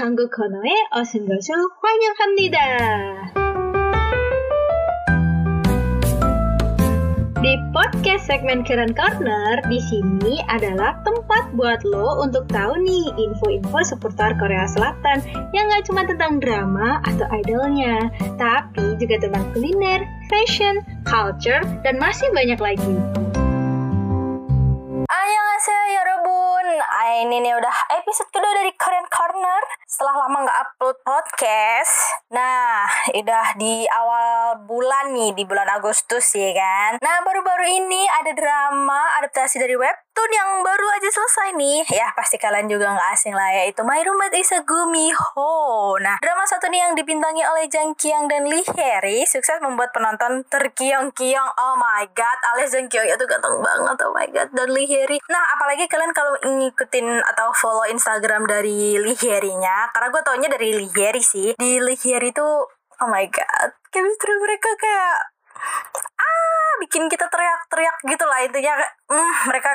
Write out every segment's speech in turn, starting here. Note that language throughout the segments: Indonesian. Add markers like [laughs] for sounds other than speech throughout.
한국 언어에 어신 것을 환영합니다. Di podcast segmen Keren Corner, di sini adalah tempat buat lo untuk tahu nih info-info seputar Korea Selatan yang gak cuma tentang drama atau idolnya, tapi juga tentang kuliner, fashion, culture, dan masih banyak lagi. Annyeonghaseyo yorobun Ini nih udah episode kedua dari Korean Corner. Setelah lama nggak upload podcast. Nah, udah di awal bulan nih Di bulan Agustus ya kan? Nah, baru-baru ini ada drama adaptasi dari webtoon yang baru aja selesai nih. Ya, pasti kalian juga nggak asing lah ya. Itu My Roommate is a Gumiho Nah, drama satu nih yang dipintangi oleh Jang Kyung dan Lee Harry Sukses membuat penonton terkiong-kiong. Oh my god, alias Jang Kyung itu ganteng banget. Oh my god, dan Lee Harry. Nah, apalagi kalian kalau ngikutin atau follow Instagram dari Lee Harry-nya Karena gue taunya dari Lee Harry sih. Di Lee Harry tuh, oh my god Chemistry mereka kayak Ah, bikin kita teriak-teriak gitu lah Intinya, mm, mereka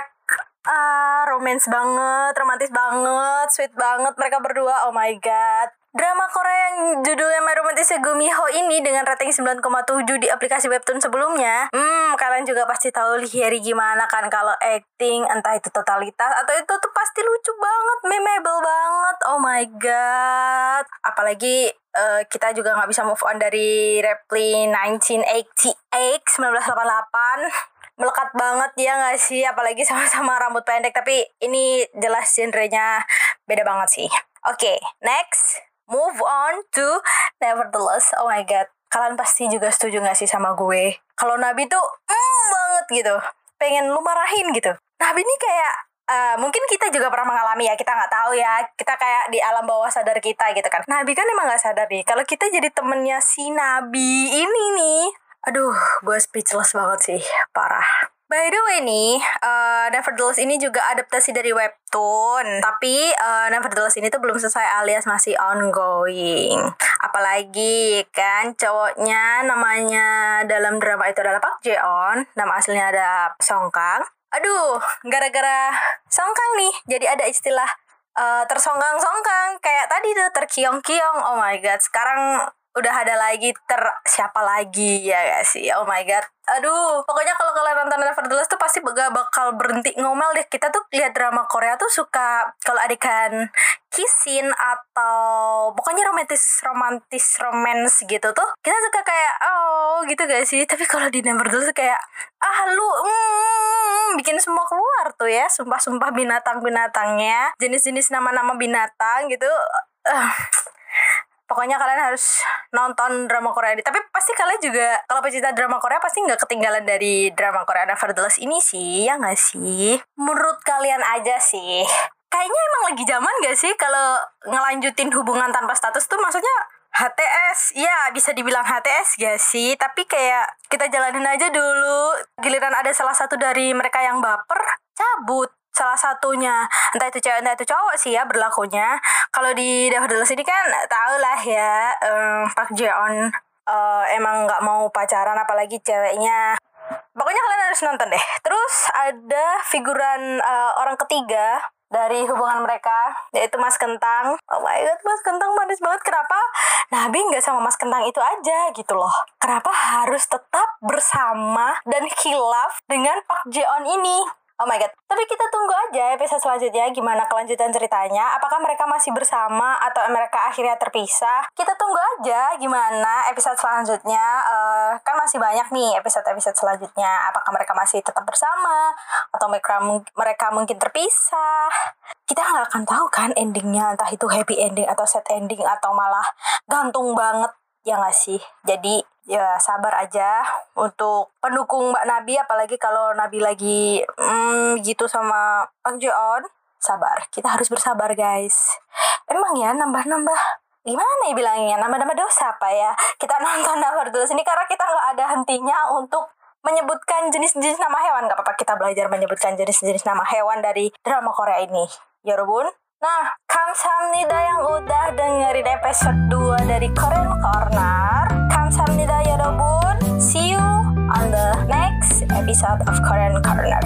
ah romance banget, romantis banget, sweet banget mereka berdua. Oh my god. Drama Korea yang judulnya My Romantic Gumiho ini dengan rating 9,7 di aplikasi webtoon sebelumnya. Hmm, kalian juga pasti tahu Lihieri gimana kan kalau acting, entah itu totalitas atau itu tuh pasti lucu banget, memorable banget. Oh my god. Apalagi uh, kita juga nggak bisa move on dari Reply 1988 1988 melekat banget ya nggak sih? Apalagi sama-sama rambut pendek tapi ini jelas genrenya beda banget sih. Oke okay, next. Move on to nevertheless. Oh my god. Kalian pasti juga setuju gak sih sama gue? Kalau Nabi tuh mm banget gitu. Pengen lu marahin gitu. Nabi ini kayak uh, mungkin kita juga pernah mengalami ya. Kita nggak tahu ya. Kita kayak di alam bawah sadar kita gitu kan. Nabi kan emang nggak sadar nih. Kalau kita jadi temennya si Nabi ini nih Aduh, gue speechless banget sih, parah. By the way nih, uh, Nevertheless ini juga adaptasi dari webtoon. Tapi uh, Nevertheless ini tuh belum selesai alias masih ongoing. Apalagi kan cowoknya namanya dalam drama itu adalah Park Jeon. Nama aslinya ada Song Kang. Aduh, gara-gara Song Kang nih, jadi ada istilah uh, tersongkang-songkang. Kayak tadi tuh terkiong-kiong. Oh my god, sekarang udah ada lagi ter siapa lagi ya gak sih? Oh my god. Aduh pokoknya kalau kalian nonton Nevertheless tuh pasti gak bakal berhenti ngomel deh. Kita tuh lihat drama Korea tuh suka kalau adegan kissing atau pokoknya romantis romantis romance gitu tuh kita suka kayak oh gitu gak sih? Tapi kalau di Nevertheless kayak ah lu mm, bikin semua keluar tuh ya sumpah-sumpah binatang-binatangnya jenis-jenis nama-nama binatang gitu. Uh, pokoknya kalian harus nonton drama Korea ini. Tapi pasti kalian juga kalau pecinta drama Korea pasti nggak ketinggalan dari drama Korea Nevertheless ini sih, ya nggak sih? Menurut kalian aja sih. Kayaknya emang lagi zaman gak sih kalau ngelanjutin hubungan tanpa status tuh maksudnya HTS, ya bisa dibilang HTS gak sih? Tapi kayak kita jalanin aja dulu. Giliran ada salah satu dari mereka yang baper, cabut salah satunya. Entah itu cewek entah itu cowok sih ya berlakunya. Kalau di Nevertheless ini kan tau lah ya um, Park Jeon uh, emang nggak mau pacaran apalagi ceweknya. Pokoknya kalian harus nonton deh. Terus ada figuran uh, orang ketiga dari hubungan mereka yaitu Mas Kentang. Oh my god Mas Kentang manis banget. Kenapa Nabi nggak sama Mas Kentang itu aja gitu loh? Kenapa harus tetap bersama dan khilaf dengan Park Jeon ini Oh my god. Tapi kita tunggu aja episode selanjutnya gimana kelanjutan ceritanya. Apakah mereka masih bersama atau mereka akhirnya terpisah? Kita tunggu aja gimana episode selanjutnya. Uh, kan masih banyak nih episode-episode selanjutnya. Apakah mereka masih tetap bersama atau mereka mereka mungkin terpisah? Kita nggak akan tahu kan endingnya entah itu happy ending atau sad ending atau malah gantung banget ya nggak sih? Jadi ya sabar aja untuk pendukung Mbak Nabi apalagi kalau Nabi lagi hmm, gitu sama Pak Joon sabar kita harus bersabar guys. Emang ya nambah-nambah. Gimana ya bilangnya? Nambah-nambah dosa apa ya? Kita nonton [laughs] nambah dulu sini karena kita nggak ada hentinya untuk menyebutkan jenis-jenis nama hewan. Gak apa-apa kita belajar menyebutkan jenis-jenis nama hewan dari drama Korea ini. Ya Robun Nah, kamsahamnida yang udah dengerin episode 2 dari Korean Corner. Kamsahamnida ya Robun. See you on the next episode of Korean Corner.